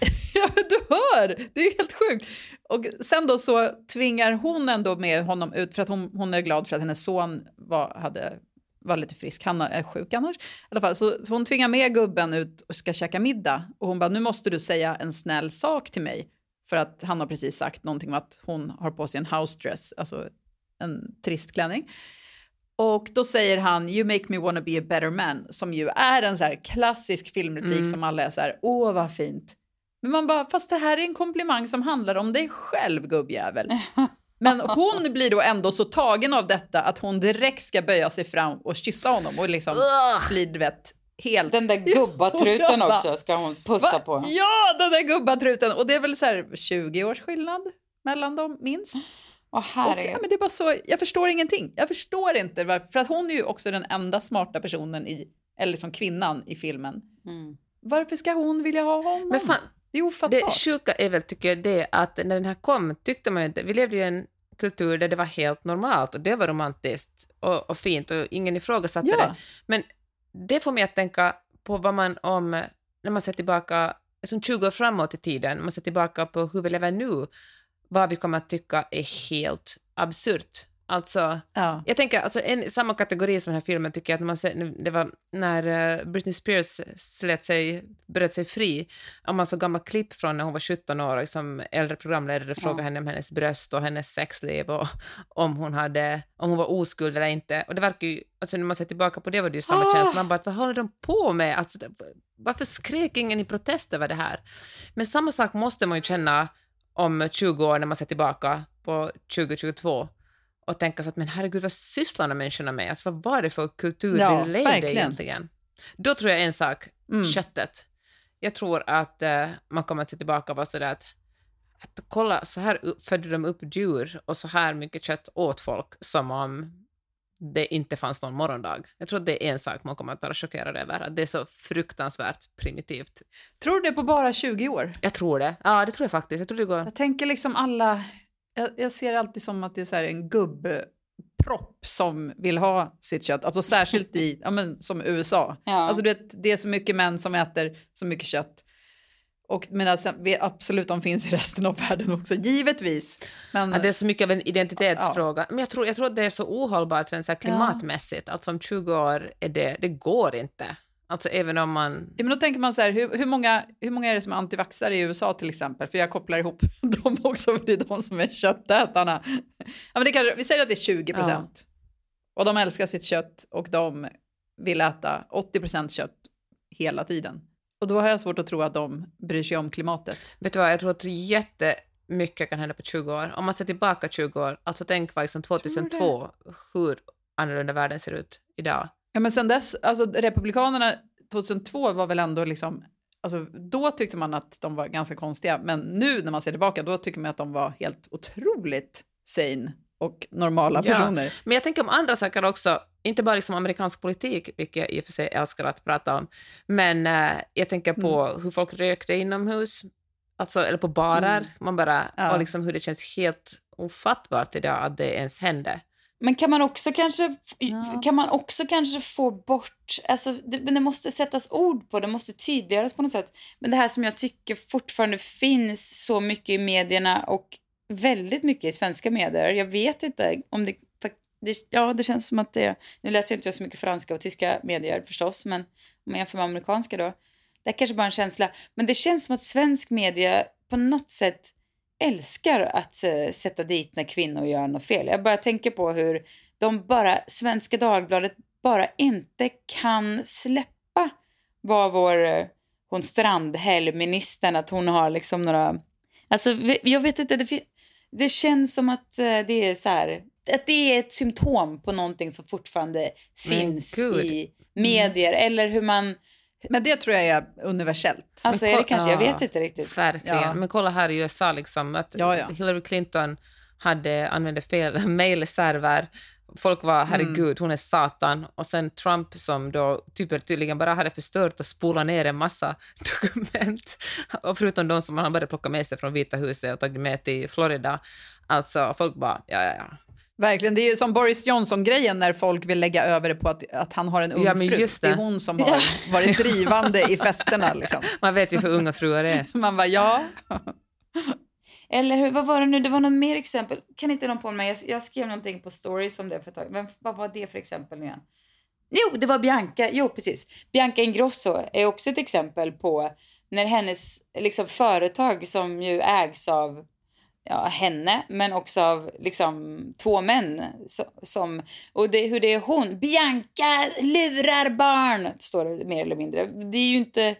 (laughs) ja, du hör! Det är helt sjukt. Och sen då så tvingar hon ändå med honom ut för att hon, hon är glad för att hennes son var, hade, var lite frisk. Han är sjuk annars. I alla fall, så, så hon tvingar med gubben ut och ska käka middag. Och hon bara, nu måste du säga en snäll sak till mig. För att han har precis sagt någonting om att hon har på sig en house dress, alltså en trist klänning. Och då säger han “You make me wanna be a better man” som ju är en så klassisk filmreplik Mm. som alla är så här “Åh, vad fint”. Men man bara, fast det här är en komplimang som handlar om dig själv, gubbjävel. (laughs) Men hon blir då ändå så tagen av detta att hon direkt ska böja sig fram och kyssa honom och liksom blir, du vet, helt... Den där gubbatruten (laughs) Ja, också ska hon pussa Va? på. Ja, den där gubbatruten. Och det är väl så här 20 års skillnad mellan dem, minst. Åh Och, ja, men det är bara så, jag förstår ingenting. Jag förstår inte varför, för att hon är ju också den enda smarta personen i, eller liksom kvinnan i filmen. Mm. Varför ska hon vilja ha honom? Men fan, det är ofattbart. Det sjuka är väl, tycker jag, det att när den här kom tyckte man ju inte... Vi levde ju i en kultur där det var helt normalt och det var romantiskt och, och fint och ingen ifrågasatte Ja. det. Men det får mig att tänka på vad man om, när man ser tillbaka, som 20 år framåt i tiden, man ser tillbaka på hur vi lever nu, vad vi kommer att tycka är helt absurt. Alltså, Ja. jag tänker, alltså en, samma kategori som den här filmen tycker jag att man ser, det var när eh, Britney Spears slet sig, bröt sig fri, om man såg gamla klipp från när hon var 17 år, liksom äldre programledare frågade henne om hennes bröst och hennes sexliv och (laughs) om hon, hade, om hon var oskuld eller inte. Och det verkar ju, alltså när man ser tillbaka på det var det ju samma Ah! känsla, man bara, vad håller de på med? Alltså, varför skrek ingen i protest över det här? Men samma sak måste man ju känna om 20 år när man ser tillbaka på 2022 och tänka så att men herregud, vad sysslar de människorna med? Alltså, vad var det för kultur Ja, vi levde egentligen? Då tror jag en sak, Mm. köttet. Jag tror att eh, man kommer att se tillbaka och vara sådär att, att kolla, så här födde de upp djur och så här mycket kött åt folk som om det inte fanns någon morgondag. Jag tror att det är en sak man kommer att vara chockerad över, att det är så fruktansvärt primitivt. Tror du det på bara 20 år? Jag tror det. Ja, det tror jag faktiskt. Jag tror det går... Jag tänker liksom alla, jag, jag ser alltid som att det är en gubbpropp som vill ha sitt kött, alltså särskilt i, ja men som USA. Ja. Alltså vet, det är så mycket män som äter så mycket kött. Och men alltså, absolut, de finns i resten av världen också, givetvis. Men, Ja, det är så mycket av en identitetsfråga. Men jag tror, jag tror att det är så ohållbart rent så här klimatmässigt. Alltså om 20 år är det, det går inte. Alltså även om man... Ja, men då tänker man så här, hur, hur, många, hur många är det som är antivaxare i USA till exempel? För jag kopplar ihop (laughs) dem också, för det är de som är köttätarna. Ja, men det kanske, vi säger att det är 20 procent. Och de älskar sitt kött och de vill äta 80 procent kött hela tiden. Och då har jag svårt att tro att de bryr sig om klimatet. Vet du vad, jag tror att jättemycket kan hända på 20 år. Om man ser tillbaka 20 år, alltså tänk vad liksom 2002, hur annorlunda världen ser ut idag. Ja, men sen dess, alltså Republikanerna 2002 var väl ändå liksom, alltså då tyckte man att de var ganska konstiga, men nu när man ser tillbaka, då tycker man att de var helt otroligt sane och normala Ja. personer. Men jag tänker om andra saker också, inte bara liksom amerikansk politik, vilket jag i och för sig älskar att prata om, men eh, jag tänker på Mm. hur folk rökte inomhus, alltså, eller på barar, Mm. man bara, Ja. och liksom hur det känns helt ofattbart idag att det ens hände. Men kan man också kanske, Ja. kan man också kanske få bort, alltså det, men det måste sättas ord på, det måste tydliggöras på något sätt. Men det här som jag tycker fortfarande finns så mycket i medierna och väldigt mycket i svenska medier. Jag vet inte om det, det ja det känns som att det, nu läser jag inte så mycket franska och tyska medier förstås, men om man jämför med amerikanska då, det är kanske bara en känsla. Men det känns som att svensk media på något sätt älskar att uh, sätta dit när kvinnor gör något fel. Jag bara tänker på hur de bara, Svenska Dagbladet bara inte kan släppa vad vår, eh, hon Strandhäll-ministern, att hon har liksom några, alltså jag vet inte, det, det känns som att eh, det är så här, att det är ett symptom på någonting som fortfarande finns i medier, eller hur man, Men det tror jag är universellt. alltså är det kanske, jag ja. vet inte riktigt. Verkligen. Ja. Men kolla här i USA, liksom, att Ja, ja. Hillary Clinton hade, använde fel (laughs) mejlserver. Folk var, Mm. herregud, hon är satan. Och sen Trump som då typ, tydligen bara hade förstört och spolat ner en massa (laughs) dokument. Och förutom de som han började plocka med sig från Vita huset och tagit med till Florida. Alltså, folk bara, ja, ja, ja. Verkligen, det är ju som Boris Johnson-grejen när folk vill lägga över det på att, att han har en ung Ja, men fru. just Det. det. är hon som har varit (laughs) drivande i festerna. Liksom. Man vet ju hur unga fruar är. Man bara, ja. Eller hur, vad var det nu, det var något mer exempel. Kan inte någon på mig, jag, jag skrev någonting på stories om det för ett tag. Men vad var det för exempel nu igen? Jo, det var Bianca, jo precis. Bianca Ingrosso är också ett exempel på när hennes liksom, företag som ju ägs av ja, henne, men också av liksom två män. Så, som, och det, hur det är hon, Bianca lurar barn, står det mer eller mindre. Det är ju inte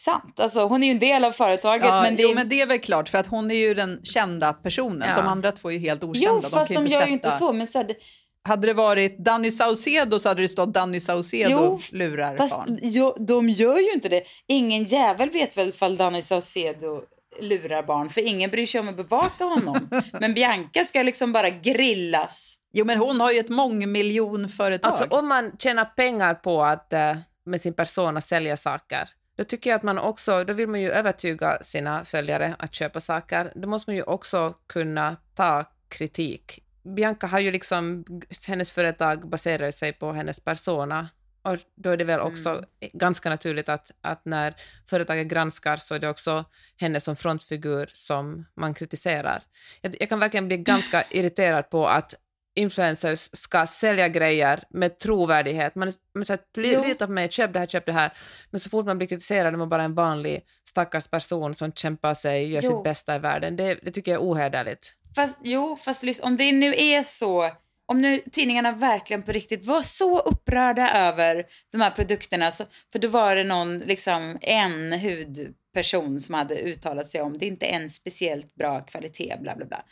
sant. Alltså, hon är ju en del av företaget, ja men det jo, är men det är väl klart, för att hon är ju den kända personen. Ja. De andra två är ju helt okända. Jo, fast kan de ju gör ju inte sätta- så. Men så här, det- Hade det varit Danny Saucedo så hade det stått Danny Saucedo Jo, lurar fast barn. jo, de gör ju inte det. Ingen jävel vet väl ifall Danny Saucedo lurar barn, för ingen bryr sig om att bevaka honom. (laughs) men Bianca ska liksom bara grillas. Jo, men hon har ju ett mångmiljonföretag. Alltså om man tjänar pengar på att eh, med sin persona sälja saker, då tycker jag att man också, då vill man ju övertyga sina följare att köpa saker. Då måste man ju också kunna ta kritik. Bianca har ju liksom, hennes företag baserar sig på hennes persona och då är det väl också ganska naturligt att, att när företaget granskar så är det också henne som frontfigur som man kritiserar. Jag, jag kan verkligen bli ganska irriterad på att influencers ska sälja grejer med trovärdighet. Man, man säger lita på mig, köp det här, köp det här. Men så fort man blir kritiserad är man bara en vanlig stackars person som kämpar sig, gör Jo. sitt bästa i världen. Det, det tycker jag är ohederligt. Fast jo, fast om det nu är så, om nu tidningarna verkligen på riktigt var så upprörda över de här produkterna, så, för då var det någon, liksom en hudperson som hade uttalat sig om det är inte en speciellt bra kvalitet, bla bla bla.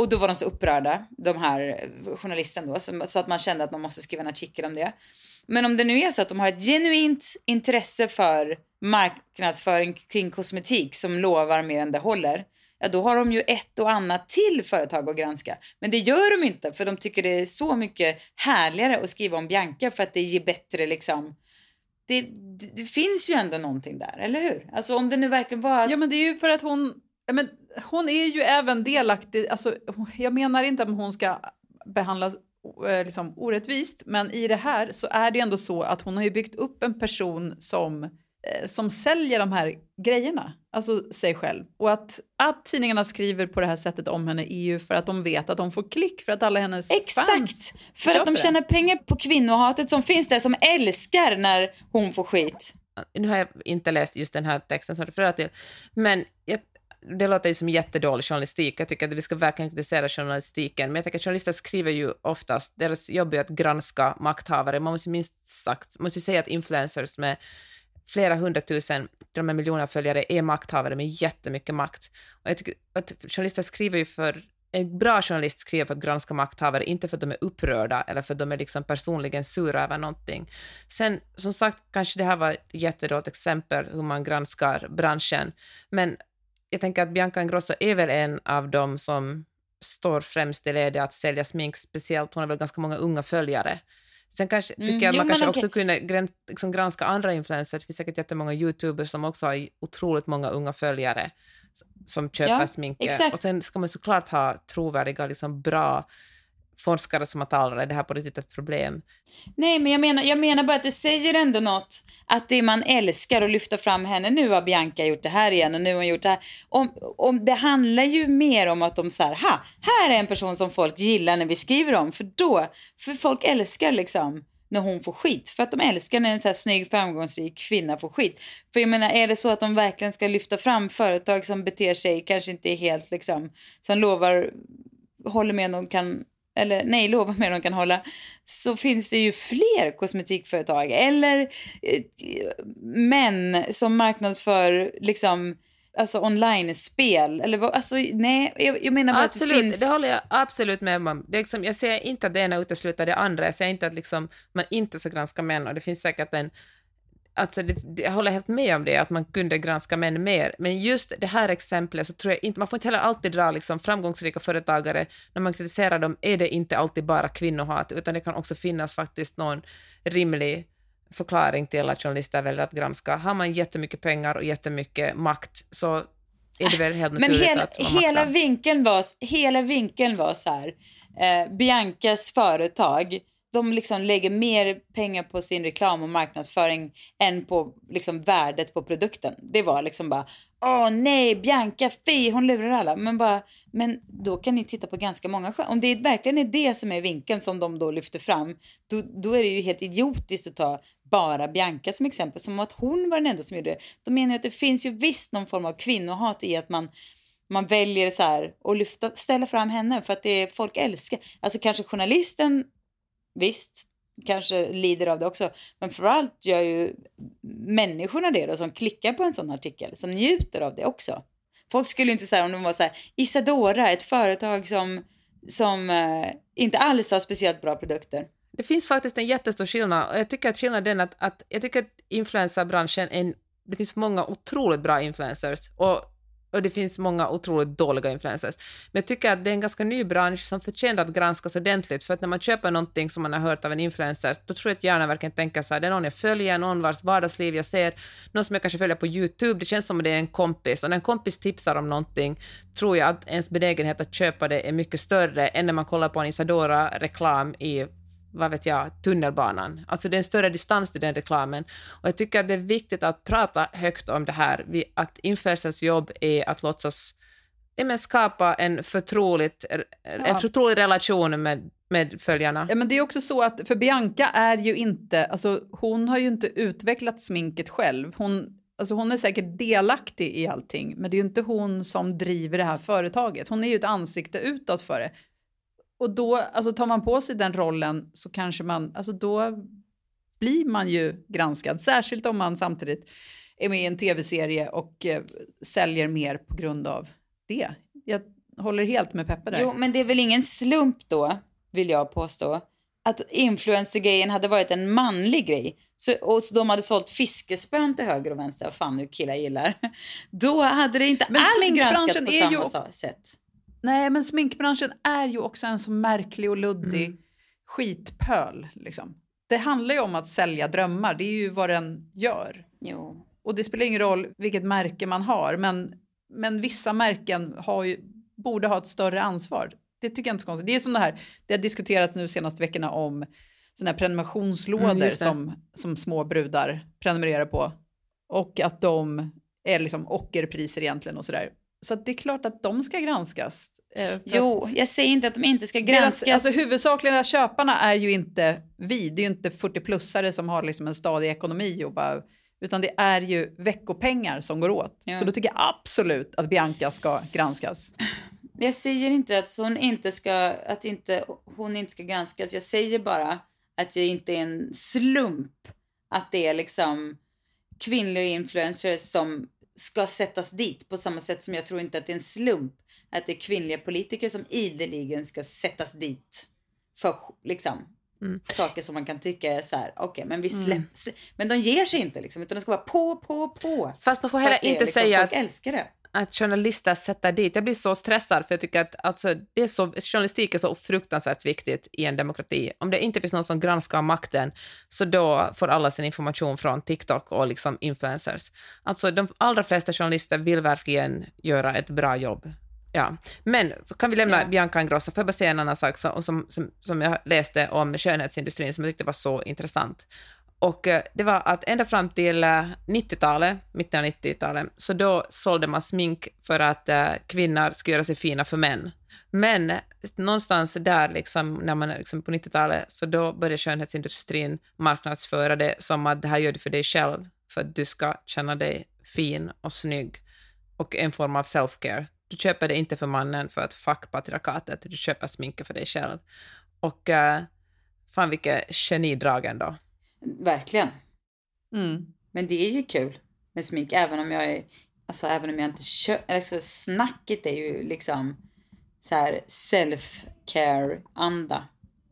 Och då var de så upprörda, de här journalisten då, så, så att man kände att man måste skriva en artikel om det. Men om det nu är så att de har ett genuint intresse för marknadsföring kring kosmetik som lovar mer än det håller, ja då har de ju ett och annat till företag att granska. Men det gör de inte för de tycker det är så mycket härligare att skriva om Bianca för att det ger bättre liksom det, det, det finns ju ändå någonting där, eller hur? Alltså om det nu verkligen var att... Ja, men det är ju för att hon... Men hon är ju även delaktig. Alltså, jag menar inte att hon ska behandlas eh, liksom, orättvist, men i det här så är det ändå så att hon har ju byggt upp en person som eh, som säljer de här grejerna, alltså sig själv. Och att, att tidningarna skriver på det här sättet om henne är ju för att de vet att de får klick för att alla hennes Exakt! fans För att de det. tjänar pengar på kvinnohatet som finns där, som älskar när hon får skit. nu har jag inte läst just den här texten som du refererar till, men jag, det låter ju som jättedålig journalistik. Jag tycker att vi ska verkligen kritisera journalistiken, men jag tänker att journalister skriver ju oftast, deras jobb är att granska makthavare. Man måste ju minst sagt, måste ju säga att influencers med flera hundratusen, till och med miljoner följare är makthavare med jättemycket makt. Och jag tycker att journalister skriver ju för en bra journalist skriver för att granska makthavare, inte för att de är upprörda eller för att de är liksom personligen sura över någonting. Sen, som sagt, kanske det här var ett jättedåligt exempel hur man granskar branschen, men jag tänker att Bianca Ingrosso är väl en av dem som står främst i ledet att sälja smink, speciellt hon har väl ganska många unga följare. Sen kanske, Mm, tycker jag jo, man men kanske okej. också kunde gräns, liksom granska andra influencers. Det finns säkert jättemånga youtubers som också har otroligt många unga följare som köper Ja, sminket. exakt. Och sen ska man såklart ha trovärdiga, liksom bra forskare som har talat är det här på riktigt ett problem. Nej, men jag menar, jag menar bara att det säger ändå något att det man älskar och lyfta fram henne. Nu har Bianca gjort det här igen och nu har hon gjort det här. Om, om, det handlar ju mer om att de så här, ha, här är en person som folk gillar när vi skriver om. För då, för folk älskar liksom när hon får skit. För att de älskar när en så här snygg, framgångsrik kvinna får skit. För jag menar, är det så att de verkligen ska lyfta fram företag som beter sig, kanske inte är helt liksom, som lovar, håller med de kan eller nej, lovar med de kan hålla, så finns det ju fler kosmetikföretag eller eh, män som marknadsför liksom alltså online-spel eller vad, alltså nej, jag, jag menar bara att det Absolut, finns... det håller jag absolut med om. Det är liksom, jag säger inte att det ena utesluter det andra, jag säger inte att liksom, man inte ska granska män och det finns säkert en Alltså det, det, jag håller helt med om det, att man kunde granska män mer, men just det här exemplet så tror jag inte, man får inte heller alltid dra liksom framgångsrika företagare, när man kritiserar dem är det inte alltid bara kvinnohat, utan det kan också finnas faktiskt någon rimlig förklaring till att journalister väljer att granska. Har man jättemycket pengar och jättemycket makt så är det väl helt Men naturligt hela, att hela, vinkeln var, hela vinkeln var så här, eh, Biancas företag, de liksom lägger mer pengar på sin reklam och marknadsföring än på liksom värdet på produkten. Det var liksom bara, åh nej, Bianca, fy, hon lurar alla. Men, bara, men då kan ni titta på ganska många skön. Om det verkligen är det som är vinkeln som de då lyfter fram, då, då är det ju helt idiotiskt att ta bara Bianca som exempel, som att hon var den enda som gjorde det. Då menar jag att det finns ju visst någon form av kvinnohat i att man man väljer så här och lyfta, ställa fram henne för att det är, folk älskar. Alltså kanske journalisten, visst, kanske lider av det också. Men framförallt gör ju människorna det då som klickar på en sån artikel, som njuter av det också. Folk skulle inte säga om de var så här, Isadora, ett företag som, som eh, inte alls har speciellt bra produkter. Det finns faktiskt en jättestor skillnad och jag tycker att skillnaden är att, att jag tycker att influencerbranschen är en, det finns många otroligt bra influencers och, och det finns många otroligt dåliga influencers. Men jag tycker att det är en ganska ny bransch som förtjänar att granskas ordentligt för att när man köper någonting som man har hört av en influencer då tror jag att hjärnan verkligen tänker så här, det är någon jag följer, någon vars vardagsliv jag ser, någon som jag kanske följer på YouTube, det känns som att det är en kompis och när en kompis tipsar om någonting tror jag att ens benägenhet att köpa det är mycket större än när man kollar på en Isadora-reklam i vad vet jag, tunnelbanan. Alltså det är en större distans till den reklamen. Och jag tycker att det är viktigt att prata högt om det här, att influencers jobb är att låtsas ja, men skapa en, förtroligt, en förtrolig relation med, med följarna. Ja, men det är också så att, för Bianca är ju inte, alltså hon har ju inte utvecklat sminket själv. Hon, alltså hon är säkert delaktig i allting, men det är ju inte hon som driver det här företaget. Hon är ju ett ansikte utåt för det. Och då, alltså tar man på sig den rollen så kanske man, alltså då blir man ju granskad, särskilt om man samtidigt är med i en tv-serie och eh, säljer mer på grund av det. Jag håller helt med Peppe där. Jo, men det är väl ingen slump då, vill jag påstå, att influencer-grejen hade varit en manlig grej. Så, och så de hade sålt fiskespön till höger och vänster, vad fan nu killar gillar. Då hade det inte Men alls granskats på samma ju- sätt. Nej, men sminkbranschen är ju också en så märklig och luddig skitpöl. Liksom. Det handlar ju om att sälja drömmar, det är ju vad den gör. Jo. Och det spelar ingen roll vilket märke man har, men, men vissa märken har ju, borde ha ett större ansvar. Det tycker jag inte är så konstigt. Det är som det här, det har diskuterats nu senaste veckorna om såna här prenumerationslådor Mm, som, som små brudar prenumererar på. och att de är liksom ockerpriser egentligen och sådär. Så det är klart att de ska granskas. eh, Jo, jag säger inte att de inte ska deras, granskas. alltså huvudsakliga köparna är ju inte vi, det är ju inte 40-plussare som har liksom en stadig ekonomi och bara, utan det är ju veckopengar som går åt. Ja. Så då tycker jag absolut att Bianca ska granskas. Jag säger inte att hon inte ska, att inte, hon inte ska granskas. Jag säger bara att det inte är en slump att det är liksom kvinnliga influencers som ska sättas dit på samma sätt som jag tror inte att det är en slump att det är kvinnliga politiker som ideligen ska sättas dit för liksom saker som man kan tycka är så här, okej, men vi släpps, men de ger sig inte liksom, utan de ska vara på, på, på. Fast man får heller inte liksom, säga folk älskar det. Att journalister sätter dit. Jag blir så stressad för jag tycker att alltså, det är så, journalistik är så fruktansvärt viktigt i en demokrati. Om det inte finns någon som granskar makten så då får alla sin information från TikTok och liksom influencers. Alltså de allra flesta journalister vill verkligen göra ett bra jobb. Ja. Men kan vi lämna Ja. Bianca Ingrosso? Får jag bara säga en annan sak som, som, som, som jag läste om skönhetsindustrin som jag tyckte var så intressant. Och eh, det var att ända fram till eh, 90-talet, mitten av 90-talet, så då sålde man smink för att eh, kvinnor skulle göra sig fina för män. Men någonstans där, liksom, när man är liksom på 90-talet, så då började skönhetsindustrin marknadsföra det som att det här gör du för dig själv, för att du ska känna dig fin och snygg och en form av self-care. Du köper det inte för mannen för att fuck patriarkatet, du köper sminket för dig själv. Och uh, fan vilket genidrag ändå. Verkligen. Mm. Men det är ju kul med smink, även om jag är, alltså även om jag inte köper, alltså snacket är ju liksom så här self-care-anda,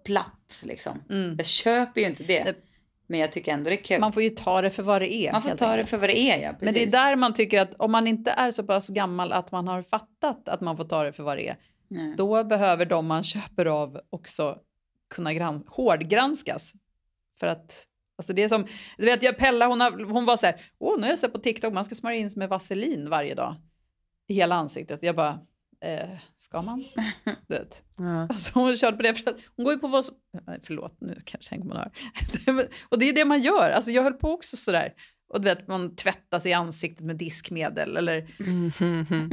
platt liksom. Jag köper ju inte det, Det- men jag tycker ändå det är kul. Man får ju ta det för vad det är. Man får ta det enkelt. för vad det är, ja. Precis. Men det är där man tycker att om man inte är så pass gammal att man har fattat att man får ta det för vad det är, Nej. då behöver de man köper av också kunna grans- hårdgranskas. För att, alltså det är som, du vet jag Pella hon, har, hon var så här, åh nu har jag sett på TikTok man ska smörja in sig med vaselin varje dag i hela ansiktet. Jag bara, eh, ska man? (laughs) Du vet. Ja. Alltså hon körde på det för att hon går ju på vad som... Förlåt, nu kanske hon (laughs) hör. och det är det man gör. Alltså jag höll på också sådär. Och du vet, man tvättar sig i ansiktet med diskmedel eller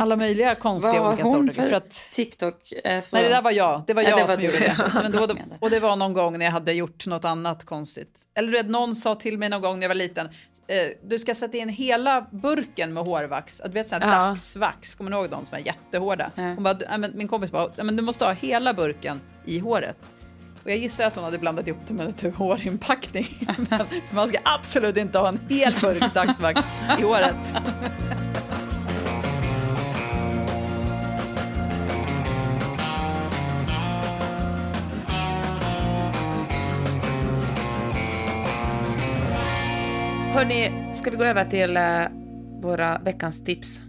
alla möjliga konstiga Vad olika hon sorter. för För att, TikTok? eh, så- nej, det där var jag. Det var Ja, jag det var som du. gjorde det. (laughs) Men diskmedel. och det var någon gång när jag hade gjort något annat konstigt. Eller du vet, någon sa till mig någon gång när jag var liten, eh, du ska sätta in hela burken med hårvax. Du vet sån här Ja. dagsvax, kommer ni ihåg de som är jättehårda? Ja. Hon bara, du- min kompis bara, men du måste ha hela burken i håret. Och jag gissar att hon hade blandat ihop det med typ hårinpackning. (laughs) Men man ska absolut inte ha en hel burk dagsvax i håret. Hörni, ska vi gå över till eh, våra veckans tips?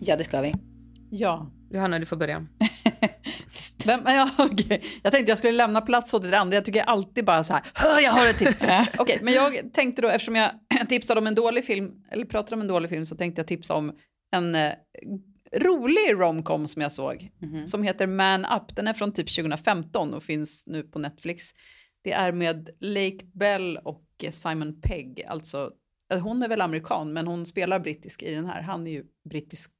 Ja, det ska vi. Ja. Johanna, du får börja. (laughs) Vem, ja, (laughs) okej. Jag tänkte jag skulle lämna plats åt det andra. Jag tycker alltid bara så här, "Hör, jag har ett tips. (laughs) Okej, men jag tänkte då, eftersom jag (clears throat) tipsade om en dålig film, eller pratade om en dålig film, så tänkte jag tipsa om en eh, rolig romcom som jag såg, som heter Man Up. Den är från typ 2015 och finns nu på Netflix. Det är med Lake Bell och eh, Simon Pegg, alltså eh, hon är väl amerikan, men hon spelar brittisk i den här. Han är ju brittisk.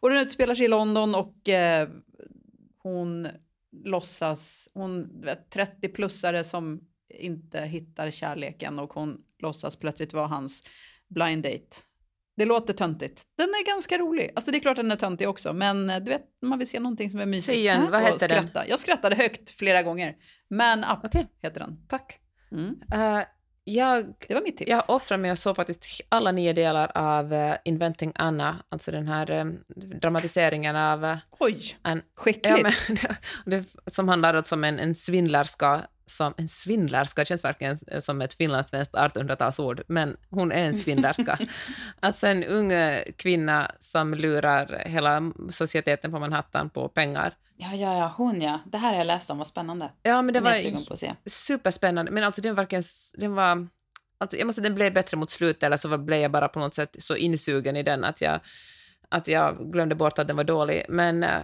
Och den utspelar sig i London och eh, hon låtsas, hon du vet, 30-plussare som inte hittar kärleken och hon låtsas plötsligt vara hans blind date. Det låter töntigt. Den är ganska rolig. Alltså det är klart den är töntig också, men eh, du vet, man vill se någonting som är mysigt. Säg igen, vad och heter den? Jag skrattade högt flera gånger. Man Up Okej. heter den. Tack. Mm. Eh, jag, Det var mitt tips. jag offrar mig och såg faktiskt alla nio delar av eh, Inventing Anna, alltså den här eh, dramatiseringen av uh, Oj, en skickligt. Ja, men, (laughs) det, som handlar om en, en svindlerska, som, en svindlerska känns verkligen som ett finlandssvenskt 1800-talsord, men hon är en (laughs) svindlerska. alltså en ung kvinna som lurar hela societeten på Manhattan på pengar. Ja, ja, ja, hon ja. Det här har jag läst om, vad spännande. Ja, men det var är på att se. superspännande, men alltså den verkligen, den var, alltså jag måste den blev bättre mot slutet, eller så blev jag bara på något sätt så insugen i den att jag, att jag glömde bort att den var dålig. Men eh,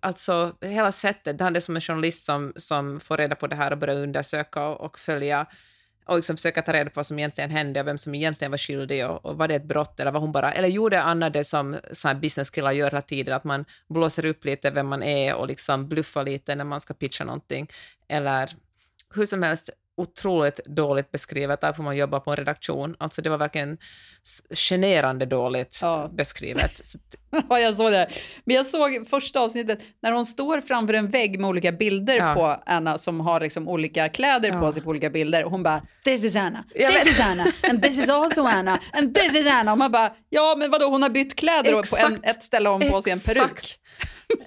alltså hela sättet, det handlar som en journalist som, som får reda på det här och börjar undersöka och, och följa och liksom försöka ta reda på vad som egentligen hände och vem som egentligen var skyldig och, och var det ett brott eller var hon bara, eller gjorde Anna det som businesskillar gör hela tiden, att man blåser upp lite vem man är och liksom bluffar lite när man ska pitcha någonting, eller hur som helst, otroligt dåligt beskrivet, därför man jobbar på en redaktion. Alltså det var verkligen generande dåligt Ja. beskrivet. (laughs) Ja, jag såg det. Men jag såg första avsnittet när hon står framför en vägg med olika bilder Ja. på Anna som har liksom olika kläder på Ja. sig på olika bilder. Och hon bara, this is Anna, this vet. is Anna, and this is also Anna, and this is Anna. Och man bara, ja men vadå, hon har bytt kläder och på en, Exakt. ett ställe har hon på sig en peruk.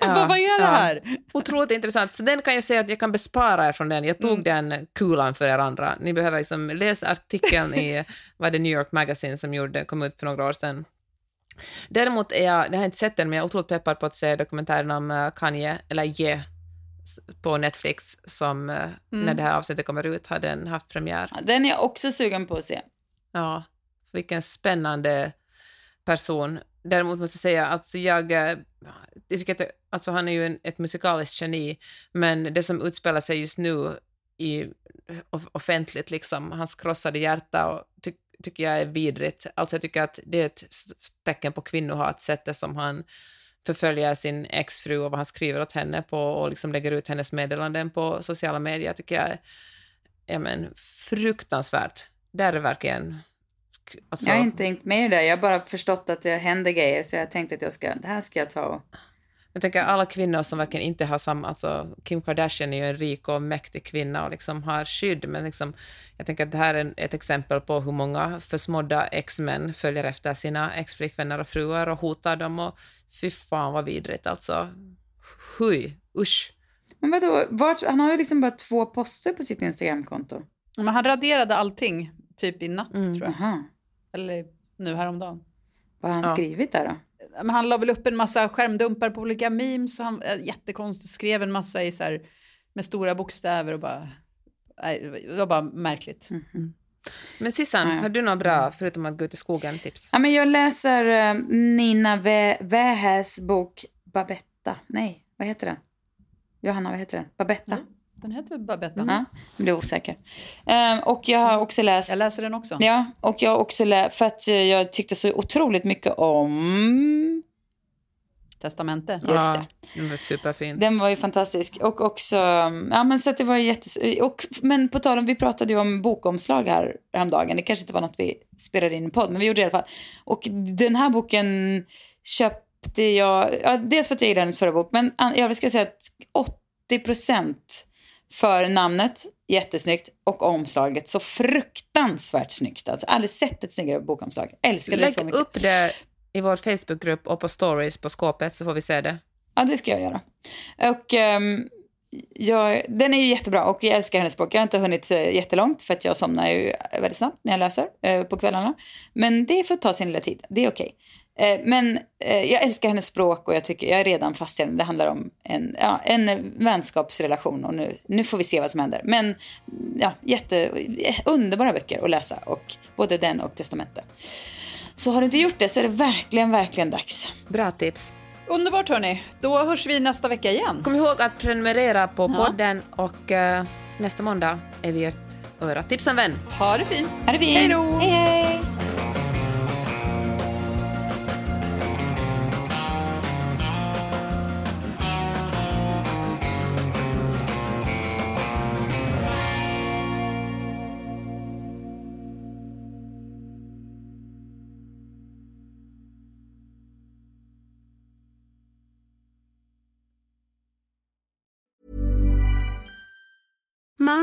Bara, vad är det ja. här? Otroligt intressant. Så den kan jag säga att jag kan bespara er från den. Jag Mm. tog den kulan för er andra. Ni behöver liksom läsa artikeln i (laughs) vad det New York Magazine som gjorde, kom ut för några år sedan. Däremot är jag, jag har inte sett den, men jag är otroligt peppad på att se dokumentären om eh, Kanye, eller Ye, på Netflix, som eh, Mm. när det här avsnittet kommer ut har den haft premiär. Ja, Den är jag också sugen på att se. Ja, vilken spännande person. Däremot måste jag säga att alltså jag, eh, jag tycker att alltså han är ju en, ett musikaliskt geni, men det som utspelar sig just nu i offentligt, liksom, hans krossade hjärta, och ty, tycker jag är vidrigt. Alltså jag tycker att det är ett tecken på kvinnohat, sättet som han förföljer sin exfru och vad han skriver åt henne på och liksom lägger ut hennes meddelanden på sociala medier, tycker jag är ja, men, fruktansvärt. Där är verkligen... Alltså, Jag har inte tänkt med i det. Jag har bara förstått att det händer grejer så jag tänkte att jag ska, det här ska jag ta och... Jag tänker alla kvinnor som verkligen inte har samma, alltså Kim Kardashian är ju en rik och mäktig kvinna och liksom har skydd, men liksom, jag tänker att det här är ett exempel på hur många försmådda ex-män följer efter sina ex-flickvänner och fruar och hotar dem och fy fan vad vidrigt alltså. Hui, usch. Men vadå, vart, han har ju liksom bara två poster på sitt Instagramkonto. Men han raderade allting, typ i natt Mm. tror jag. Aha. Eller nu häromdagen. Vad har han Ja. skrivit där då? Men han la väl upp en massa skärmdumpar på olika memes och han äh, jättekonstigt skrev en massa i så här, med stora bokstäver och bara... Nej, det var bara märkligt. Men Sissan, Ja, ja. har du något bra, förutom att gå ut i skogen, tips? Ja, men jag läser eh, Nina Vähäs bok Babetta. Nej, vad heter den? Johanna, vad heter den? Babetta? Den heter väl Babetta? Ja, jag blir osäker. Eh, och jag har också läst... Jag läser den också. Ja, och jag har också läst, för att eh, jag tyckte så otroligt mycket om... Testamente. Just ja, det. Den var superfin. Den var ju fantastisk. Och också, ja men så att det var jättes... Och, men på tal om, vi pratade ju om bokomslag här häromdagen. Det kanske inte var något vi spelade in i podd, men vi gjorde det i alla fall. Och den här boken köpte jag, ja, dels för att jag gillade hennes förra bok, men jag ska säga att 80% för namnet, jättesnyggt, och omslaget så fruktansvärt snyggt. Alltså aldrig sett ett snyggare bokomslag. Älskade det så Lägg mycket. upp det i vår Facebookgrupp och på stories på skåpet så får vi se det. Ja, det ska jag göra. Och ehm, jag, den är ju jättebra och jag älskar hennes språk. Jag har inte hunnit eh, jättelångt för att jag somnar ju väldigt snabbt när jag läser eh, på kvällarna. Men det får ta sin lilla tid, det är okej. Eh, men eh, jag älskar hennes språk och jag tycker jag är redan fast i den. Det handlar om en, ja, en vänskapsrelation och nu, nu får vi se vad som händer. Men ja, jätte, underbara böcker att läsa och både den och Testamente. Så har du inte gjort det så är det verkligen, verkligen dags. Bra tips. Underbart hörni. Då hörs vi nästa vecka igen. Kom ihåg att prenumerera på Ja. podden och eh, nästa måndag är vi ert öra. Tipsa en vän. Ha det fint. Ha det fint! Hej då! Hej, hej!